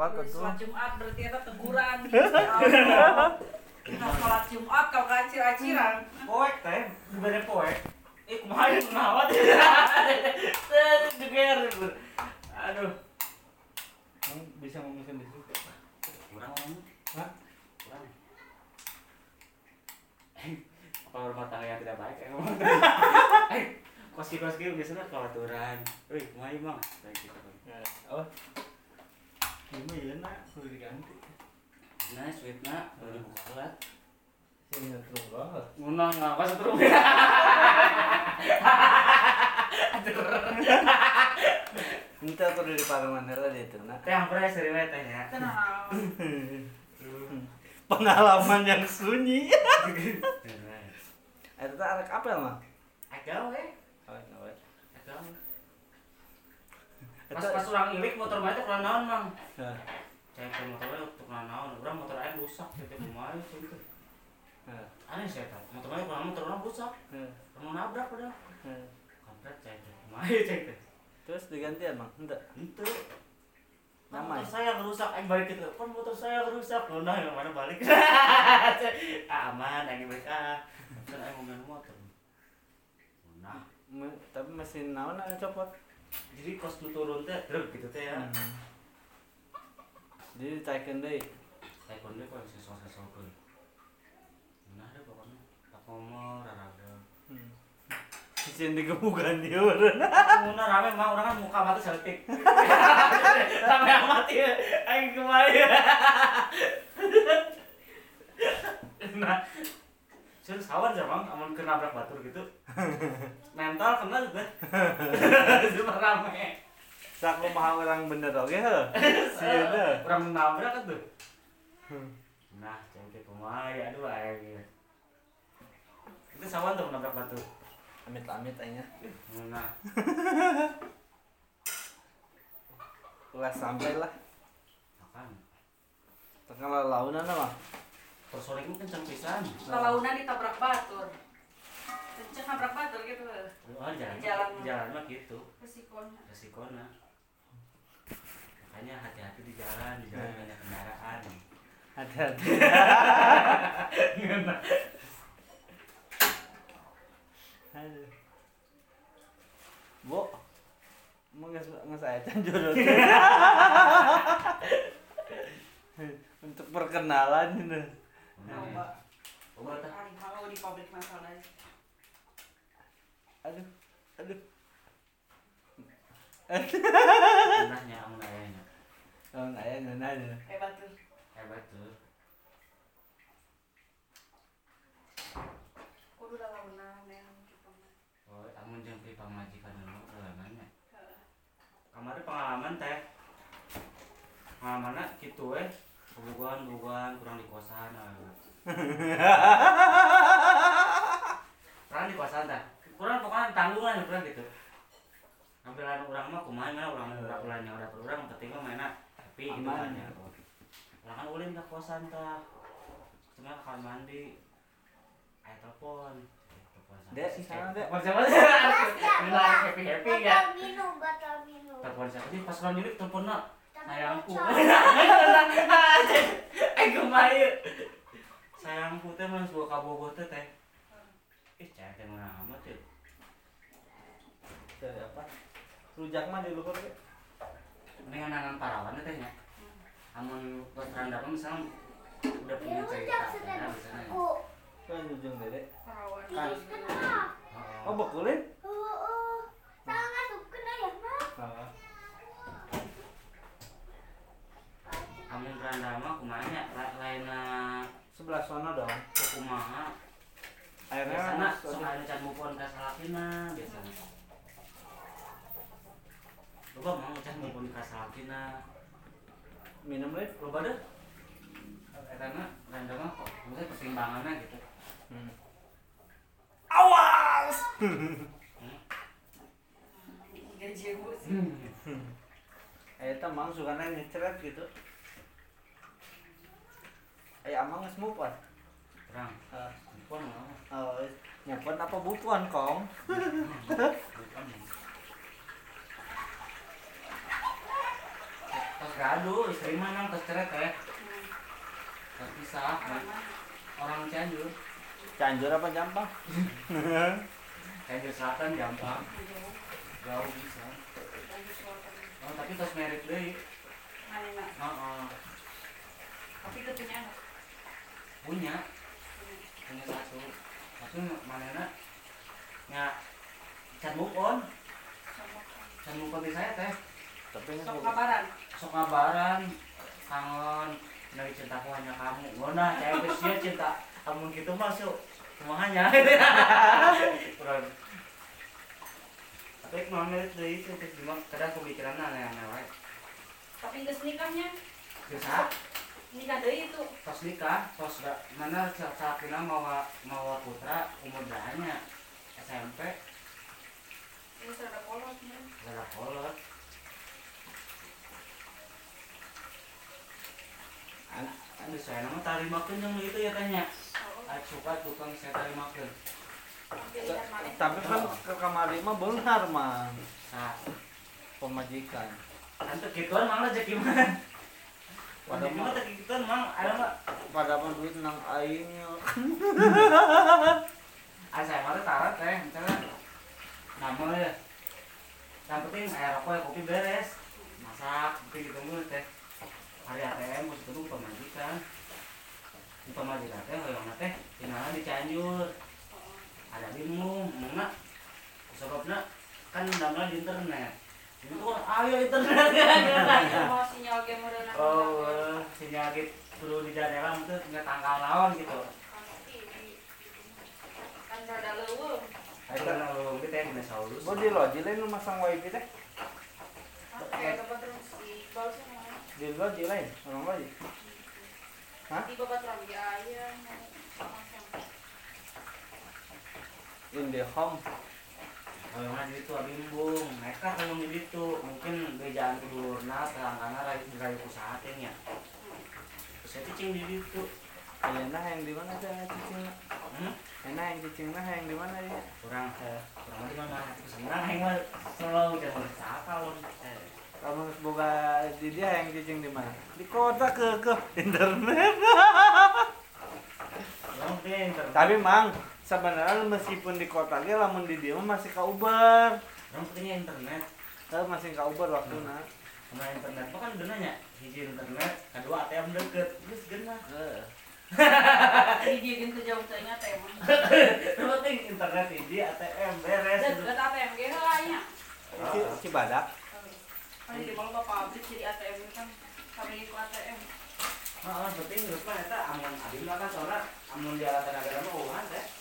Apa? Sholat Jumat berarti ada teguran. Kita sholat Jumat kau kacir-aciran. Poek teh, dibere poek. Eh, kumaha ya kenapa? Deger. Aduh. Kamu bisa ngomong sendiri. Kurang. Hah? Kurang. Apa rumah tangga yang tidak baik emang? Eh, koski-koski biasanya kelaturan. Wih, kumaha ieu, Mang? Baik gitu. Oh. Ini ya nak, kudu diganti. Nah, sweetna, udah dibuka lah. Sini terus banget. Ngunang ngapa setrum? Minta kudu di paruman lah itu nak. Teh hampir aja sering teh ya. Tenang. Pengalaman yang sunyi. Itu tuh anak apa mah? Agak we, Oh, no, we. agak. Pas pas orang ilik motor teh kurang naon, Mang? Nah, Cek ke motornya untuk naon, orang motor aing rusak teh kumaha gitu. nah, Aneh sih eta. Motor mana kurang motor orang rusak. nah, Mau nabrak padahal. nah. Kampret cek kumaha cek. Terus digantian bang? Enggak. Itu Namai. Motor saya rusak, aing balik gitu. Kan motor saya rusak. Lu nah yang mana balik? aman, aing balik ah. Kan aing ngomongin motor. Nah, Tapi mesin naon yang copot? Jadi kos lu turun teh, terus gitu teh ya. Hmm. Jadi ditaikkan deh. Taekwondo kok bisa sosok-sosok. Nah, ada pokoknya. Tak ngomong, raraga. Hmm. Sisian digebukan dia orang. Muna rame mah orang kan muka mati seltik. rame amat ya. Aing kemarin. nah, Sun sawan aja bang, amun kena nabrak batur gitu. Mental kena juga. Cuma rame. Sak lu mah orang bener oke heuh. Sieun deh. Orang nabrak kan tuh. Nah, cengke kumaha aduh aing. Itu sawan tuh nabrak batur. Amit-amit aja. Nah, Ulah sampai lah. makan. Tengah launan mah. Terus sore itu kencang pisan. Lalaunan ditabrak batur. Kenceng nabrak batur gitu. Oh, jalan, Jalan. jalan mah gitu. Resikonya. Resikona. Makanya hati-hati di jalan, di jalan banyak kendaraan. Hati-hati. Aduh. Bu, mau nges aja jodoh. Untuk perkenalan ini. Coba. Mau di pabrik masalah. Aduh, aduh. Tanahnya amun ayahnya. Hebat tuh. Kudu mah. Oh, amun jeung dulu. Kemarin pengalaman teh. Pengalamannya gitu eh. Bubugan, bubugan, kurang di kosan. aduh. kurang di kosan teh. Kurang pokoknya tanggungan kurang gitu. Ambilan orang mah kumaha mah orang urang ulah nyawa dapur urang penting mah mainna happy gitu kan ya. Urang kan ulin ke kosan tah. Cuma kamar mandi. Aya telepon. Telepon Dek, si sana. Dek. Telepon siapa sih? Ini happy happy ya. Batal minum, batal minum. Telepon siapa sih? Pas orang telepon nak. Tapi Sayangku. Eh kemayu. Sayangku teh mah suka kabogoh teh teh. Ih, cah teh mana amat ya. Dari apa? Rujak mah di luhur ge. Mendingan nangan parawan teh nya. Amun pas randap misalnya udah punya cerita ya misalnya. aku. Kan ujung dede. Perawan. Tiris kena. Oh, bekulin? Oh, oh. Sangat suka kena ya, Mak. Heeh. Amun randap mah kumaha nya La- lainna Sebelah sana dong. kumaha. Akhirnya sok anu can mupon ka salakina biasana. Coba mau can mupon ka salakina. minum lagi. Loba deh. Karena random mah kok maksudnya pertimbangannya gitu. Hmm. Awas! Gaji bu sih. Eh, itu mang suka ngeceret gitu. Eh, amang geus move on. Terang. Eh, Mupon mau. oh, move on apa bukuan, Kong? Pas gaduh istri mah emang terceret teh Hmm. terpisah Orang mana? Cianjur Cianjur apa Jampang? Cianjur Selatan gampang Jauh. bisa oh tapi tos merit deh Mana oh, oh. Tapi itu punya punya satu. Tapi mana ya can move on. Can move on di saya teh. Tapi Sok kabaran. sok ngabaran kangen dari cintaku hanya kamu. Guna cewek sia cinta amun gitu masuk semuanya kurang. Tapi kemarin itu itu terus cuma kadang pemikiran aneh-aneh Tapi geus nikahnya. bisa Nikah deui itu. pas nikah pas gak mana sakina mau mau putra umur dahanya SMP Ini sudah ada polos nih. gak kolot anak anak saya nama tarimakeun yang itu ya tanya Oh, Ayo suka tukang saya nanti lihat mana. tapi kan ke kamar mah benar mah nah pemajikan. Ante gituan mang rezeki mah. Pada Pada gituan mang ada mah. pada mah duit nang aing. Ah saya mah tarat teh, misalnya nama ya. Yang penting air rokok ya kopi beres. Masak, gitu mulu teh. Hari ATM bos itu pemajikan. Pemajikan teh hoyong teh tinggalnya di Cianjur. Ada bingung, mana? Sebabnya kan namanya di internet. Itu kan ayo internet kan. Mau sinyal. Oh, sinyal gitu perlu di daerah itu tinggal tanggal lawan gitu. Kan TV. Kan rada leuweung. Ayo kan lu masang wifi teh. Tempat terus di namanya. Di orang loji. Hah? Di Babat ayah sama-sama. Indihome. Kalau nggak di itu abimbung, mereka kalau di itu mungkin bejaan tidurna, terang-terang lagi dari usahatin ya. Saya cicing di itu. Enak yang di mana aja cicing? Hmm? Enak yang cicing nah yang di mana ya? Kurang eh, kurang di mana? Senang yang mah selalu jangan siapa loh. Eh, Kamu boga di dia yang cicing di mana? Di kota ke ke internet. ter- Tapi mang sebenarnya meskipun di kota ge lamun di dia mah masih ka Uber. yang pentingnya internet. Kan masih ka Uber waktu na. Sama internet mah kan hiji internet, kedua ATM deket, terus genah. Heeh. Kan kejauh tanya teh mah. Yang penting internet hiji ATM beres. Dan ATM ge heulanya. Ci- Cibadak. Kan di bawah pabrik jadi ATM kan kami itu ATM. Heeh, penting terus mah eta amun abdi mah kan soalnya amun di alat tenaga mah uhan teh.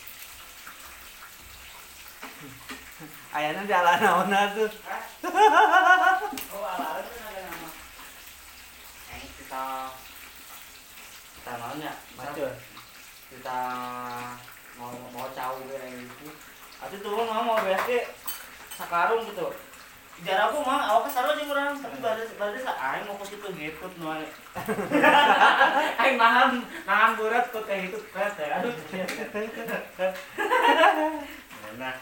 Ayana di ala naonna tuh. Oh, alat tenaga nama. Yang kita kita maunya Macul. kita mau mau cawe kayak gitu. Atuh tuh mau mau beres ge sakarung gitu. Jarak aku mah awak kasar aja kurang, tapi pada sa aing mau ke situ ngikut noy. aing nahan nahan berat kok kayak gitu berat ya. Aduh. Nah.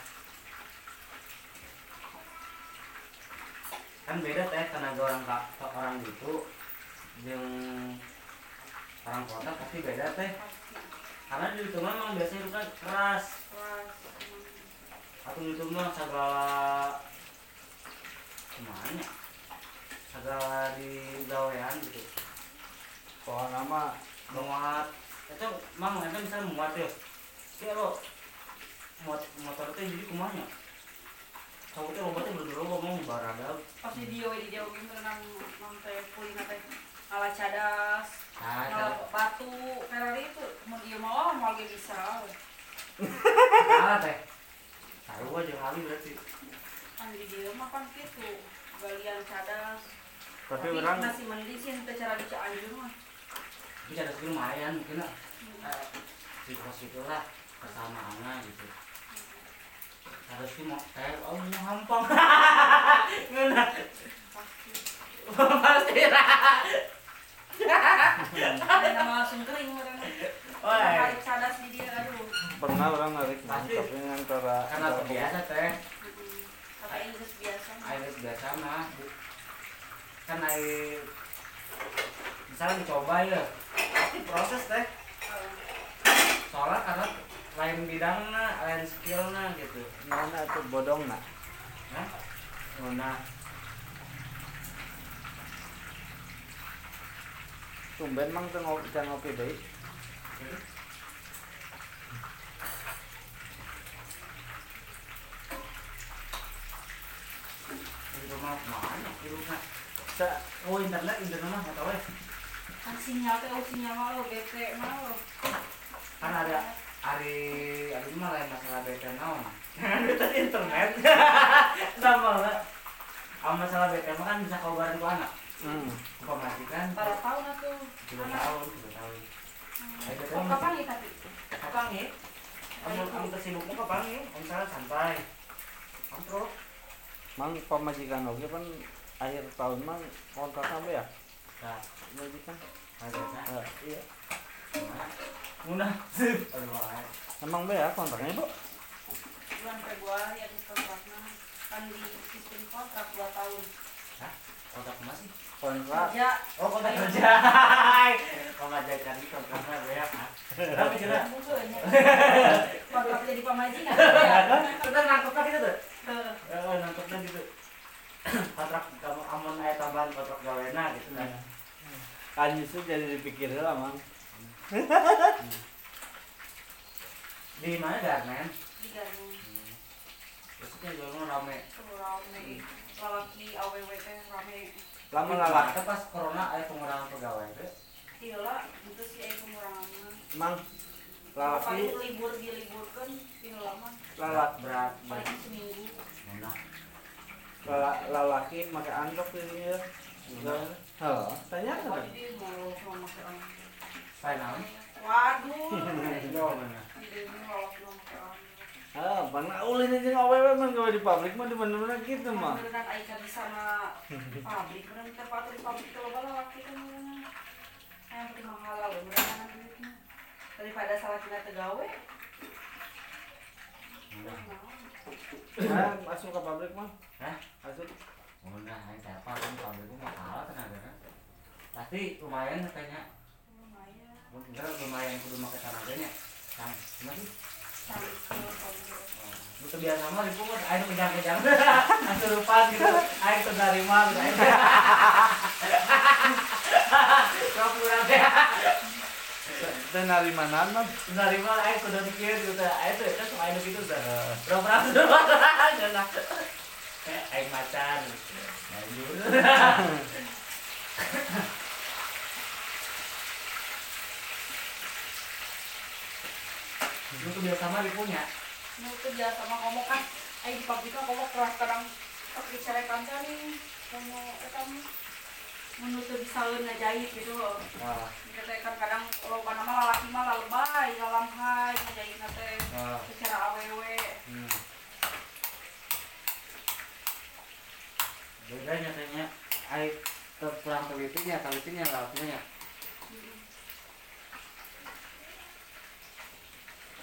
Kan beda teh tenaga orang ka, orang gitu jeung orang kota pasti beda teh. Karena di itu mah memang biasanya itu kan keras. Atau itu mah segala gimana ya? Segala di gawean gitu. Pohon nama muat itu mang itu bisa muat ya ya lo muat motor itu jadi kumanya kamu tuh obatnya berdua ngomong barada Pas di dia di jauh gitu nang nang teh kulina teh ala cadas, nah ala batu, Ferrari itu mau dia mau mau ge bisa. salah teh taruh aja kali berarti Kan di dia mah kan gitu. Galian cadas. tapi orang masih mending sih teh cara di Cianjur mah. ada skill lumayan mungkin lah Hmm. di pos itulah kesamaannya gitu harus sih mau eh oh mau hampang ngena Pasti. langsung kering. Tarik di dia aduh. pernah orang narik Pasti. tapi antara karena terbiasa teh. Kata Inggris biasa. mah. air biasa mah bu- kan air misalnya dicoba ya pasti proses teh soalnya karena lain bidangnya lain skillnya gitu Mana tuh bodong nak? Hah? Nona Tumben mang tuh ngopi ngopi deh. di rumah mana di rumah Sa oh internet internet mah nggak tahu ya kan sinyal teh sinyal mah lo bete mah lo kan ada hari hari mah lain masalah bete naon? Itu tadi internet. Sama lah kalau masalah bete mah kan bisa kau bareng ku anak. Hmm. kau kan para tahun atuh tiga tahun tiga tahun. Oh mah kapan ya tapi? Kapan ya kamu kamu tersibuknya kapan ya kamu misalnya santai. Kamu terus Mang pemajikan oke kan akhir tahun mang kontrak apa ya? nah. Majikan. ada nah iya. Muna, sip. Aduh, wah. Emang be ya kontraknya bu? bulan Februari habis kontraknya kan di sistem kontrak 2 tahun Kontrak masih. Kontrak. kerja Oh, kontrak kerja. Kontrak kerja kan kontraknya banyak kan. Tapi mungkin kontrak jadi pemajikan kita nangkepnya gitu tuh. Heeh. Eh, nangkepnya gitu. Kontrak kamu amun aya tambahan kontrak gawena gitu kan. Kan justru jadi dipikir lah mang. Di mana garmen? di Terus kan jualnya rame. rame lalaki aww teh rame Lama kemarin pas corona aya pengurangan pegawai teh. iya lah itu sih ada pengurangannya Mang paling lalaki libur diliburkan tinggal lama lalak Berat. paling seminggu lala, lalaki pakai androk ini ya. Halo, tanya kan? Waduh, mau pakai. Waduh. Ah, mana ulin aja man gawe di pabrik mah di mana-mana gitu mah. Kan Aika di sana pabrik, bener kita patut di pabrik kalau bala laki kan bener. Yang penting mahal lah, bener kan duitnya. Daripada salah kita tegawe. Ah, masuk ke pabrik mah. Hah? Masuk. Ini siapa kan kalau itu mahal tenaganya. Pasti lumayan katanya. Mungkin lumayan kudu make tenaganya. Kang, gimana sih? Pabrik. Lu kebiasa mah di pungut, ayo kejang-kejang. Asurupan gitu. Ayo terima gitu. Ayo. Kau kurang ya. Mana mah? Terima ayo kudu mikir gitu. Ayo tuh, kan sama ayo gitu udah. Berapa Jangan. Eh, ayo macan. Lanjut. Lu kebiasa mah dipunya. Mau kerja sama kamu kan, ayo di pabrik kan kamu keras kadang pakai cara kanca nih. Kamu, eh kamu menutup salun ngajahit gitu. Wah, Kita kan kadang kalau mana mah lalaki mah lalebay, lalamhai, ngajahit nate wah. secara awewe. Hmm. Beda nyatanya, air kurang telitinya, telitinya lautnya. Hmm.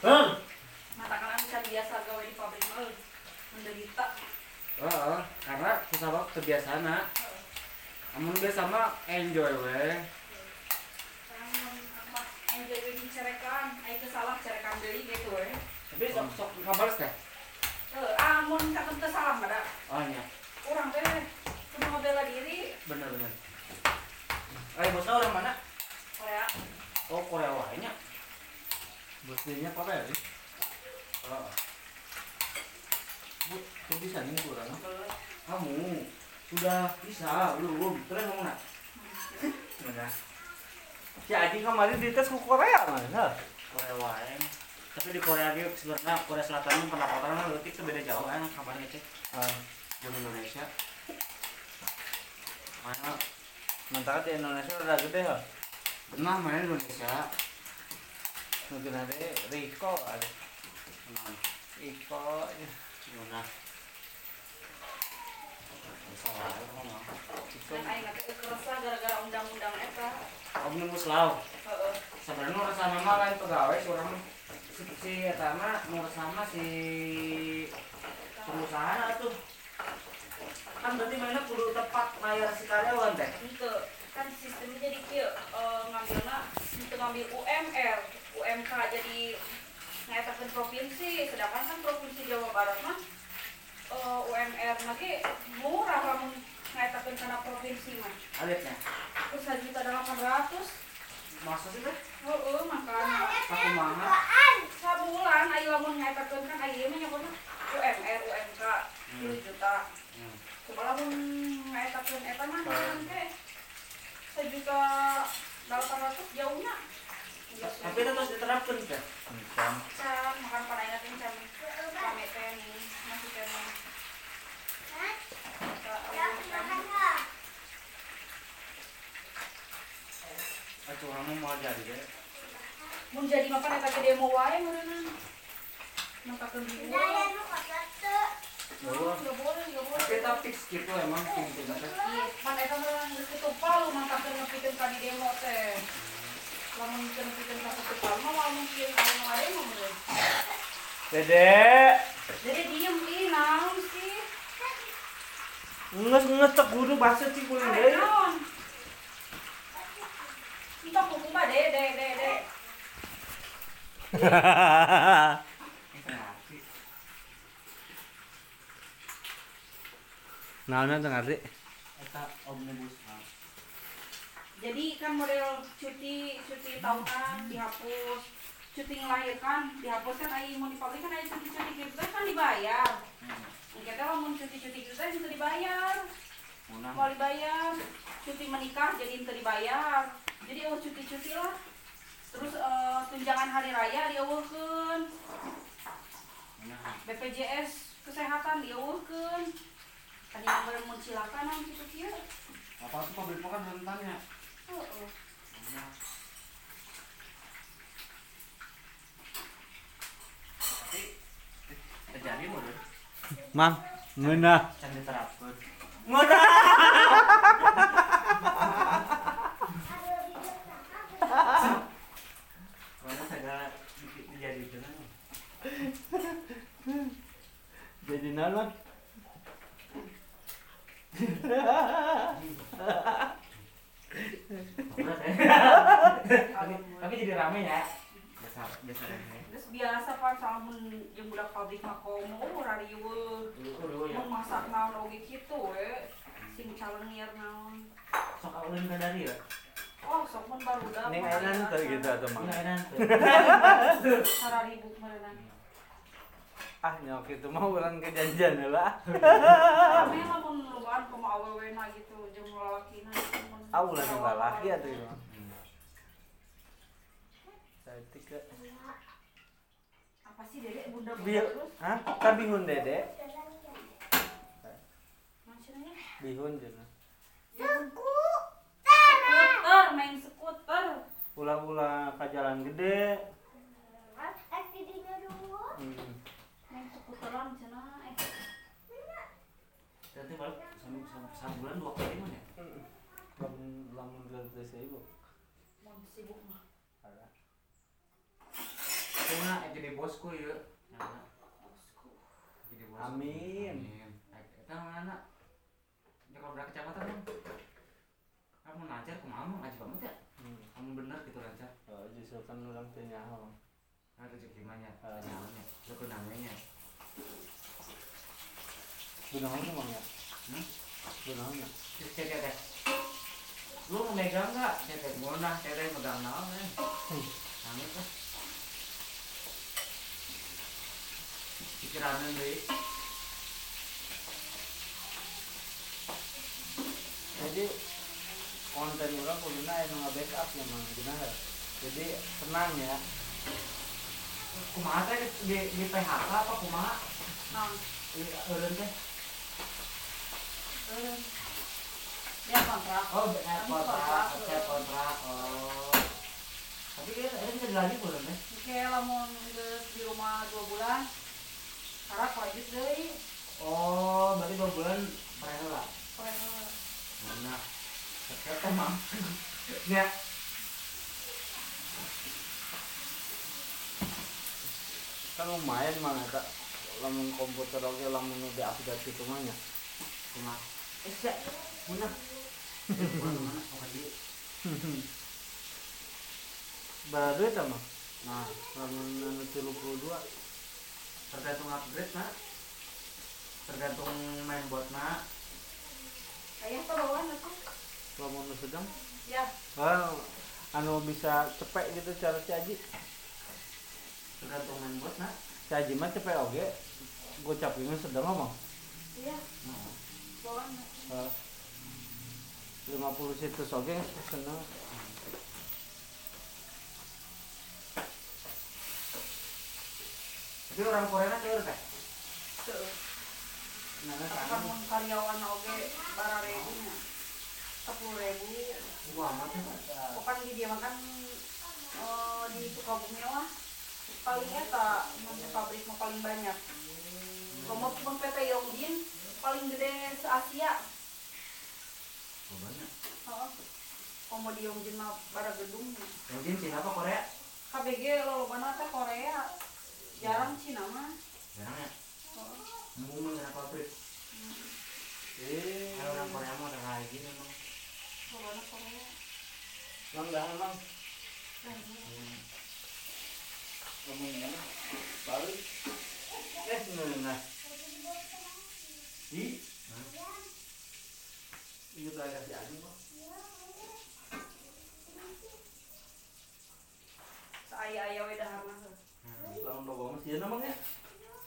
Mata kan bisa biasa gawe di pabrik mah menderita. Oh, oh, karena susah banget kebiasaan nak. Amun biasa mah enjoy apa enjoy wedding cerekan, ayo kesalah cerekan deui gitu we. Tapi sok sok kabar teh. Eh, amun kakek teu salah ada. Oh iya, Urang teh kudu ngebela diri. bener bener. Eh bosnya orang mana? Korea. Oh Korea wahnya. Bosnya apa ya? Oh, Bu, kok bisa nih kurang? kamu sudah bisa belum? Terus ngomong nak? Mana? Si Aji kemarin dites ke Korea mana? Korea wae. Tapi di Korea ge sebenarnya Korea Selatan pendapatan leutik teh beda jauh kan kabarnya cek Ah, jeung Indonesia. Mana mentara di Indonesia udah gede ya. pernah main Indonesia? Mungkin ada Riko ada. Riko. Mana? Salah ngomong. Riko. Dan aing teh keras lah gara-gara undang-undang eta. Omnibus Law. Heeh. Sebenarnya nu sama mah lain pegawai seorang si si eta mah nu sama si pengusaha tuh. Kan berarti mana kudu tepat layar si karyawan teh. Itu kan sistemnya jadi kieu eh, ngambilna itu ngambil UMR UMK jadi ngetakeun provinsi sedangkan kan provinsi Jawa Barat mah eh, UMR lagi murah lamun ngetakeun kana provinsi mah Alitnya. terus juta delapan ratus Masa sih teh? heeh makanya Aku mahal. sabulan ayo lamun ngetakeun kan ayo mah nyebutna UMR UMK Hmm. 10 juta Hmm. coba lamun ngetakeun eta mah naon teh sejuta delapan ratus jauhnya Tapi itu terus diterapkan teh. Encam. can makan pada ingat ini can kami teh nih masih kan Aku kamu mau jadi deh. mun jadi makan eta gede mau wae makakeun di luar Wah. nggak boleh Kita fix gitu emang teh. Iya, pan eta mah geus ketumpal makakeun ngepikeun ka di demo teh lamun mah mau mungkin anu ade mah meureun Dede. jadi diem ih naon sih Nges nges tak guru bahasa sih kuliah naon Entok hukum mah de de de de Naon teu ngarti? Eta omnibus. Jadi kan model cuti cuti tahunan dihapus cuti ngelahirkan dihapus kan ayo mau di pabrik kan ayo cuti-cuti gitu teh kan dibayar Hmm. kita lamun cuti-cuti gitu itu dibayar Munah. mau dibayar cuti menikah jadi itu dibayar jadi oh cuti-cuti lah terus eh, tunjangan hari raya Munah. BPJS kesehatan dieuweuhkeun kan yang bener mun silakan nang kitu kieu Apa tuh pabrik mah kan rentannya. Heeh Munah. Tapi deh. Mang. Can di- dijadikan. Jadi naon? Ya. tapi, tapi jadi rame ya. Biasa biasa rame. terus biasa pan sama yang budak pabrik mah komo dulu ya. mau masak naon oge kitu we sing calengir naon Sok ulun ka dari ya. oh sok mun barudak Ning ayeuna teu gitu atuh Mang. Ini enak tuh. sararibu meureunna Ah nyok itu mah urang kejanjian heula. Kami lamun luan komo awewena gitu jeung lalakina gitu, mun Ah ulah jeung lalaki atuh ieu mah. Hmm. Saeutik ke. apa sih dedek bunda bunda Bil, hah? Ka bihun dede? Bihun cenah. skuter main skuter Ulah-ulah ka jalan gede. Hmm. main skuteran cenah eh Berarti balik sampai sampai bulan dua kali mana? Lamun lamun geus sibuk. mau sibuk mah. Cuma eh, jadi bosku ya. Nah, bosku jadi bos. Amin. Amin. Eh, Kita mana? Ya kalau berapa kecamatan bang? Kamu lancar, kamu mau ngaji banget ya? Hmm. Kamu bener gitu lancar. Oh, justru kan urang teu nyaho. Nah, rezeki mana? Itu namanya. Gunaon Mang ya? Hmm? Gunaon ya? Cek cek cek. Lu mau megang nggak? Cek mau nah, cek megang naon eh. Nangis lah. Pikiran deh. Jadi konten urang kuduna aya nu backup ya Mang kunaha. Jadi tenang ya. Kumaha teh di, di PHK apa kumaha? nah Di eureun teh. eh dia kontrak Oh, benar kontrak, kontrak, saya kontrak. Oh. Tapi kan ada bisa dilanjut belum teh? Oke, lamun geus di rumah dua bulan, harap lanjut deui. Oh, berarti dua bulan pernah lah. Pernah Mana? Sekret emang. Ya. Kan lumayan Mang eta. Lamun komputer oge lamun nu diupdate kitu mah nya. Cuma. Eh, sih. Berapa duit sama? Nah, Lamun anu 32 tergantung upgrade nak tergantung main bot nak Ayah tuh bawaan aku. lamun sedang. Ya, Ah, anu bisa cepet gitu cara caji. tergantung main bot nak Caji mah cepet oge. Gocap ini sedang ngomong. iya, nah, bawaan. 50 situs oge seneng. tapi orang Korea teh Tuh. nah Kan kan karyawan oge bara ribunya. Sepuluh ribu. ya Bukan di dia makan eh, di Sukabumi mah paling eta mun pabrik paling banyak. Kamu mun PT Yongjin paling gede se Asia. Oh, banyak di Yongjin mah bara gedung. mungkin Cina apa Korea KBG lolobana teh Korea. Jarang Cina mah. jarang ya Heeh. ngomong dengan pabrik Eh, orang Korea mah udah kayak gini emang Lolobana Korea. Mang dah emang Hmm. ngomong mana? Balik. Eh, nah. Di Hah? Ini udah aja. Hmm. Lamun loba mah sieun emang ya.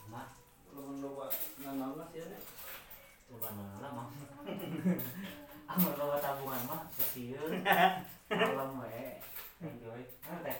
Mah, Lamun loba nanam mah sieun ya. coba nala mah amal bawa tabungan mah kecil malam we enjoy mana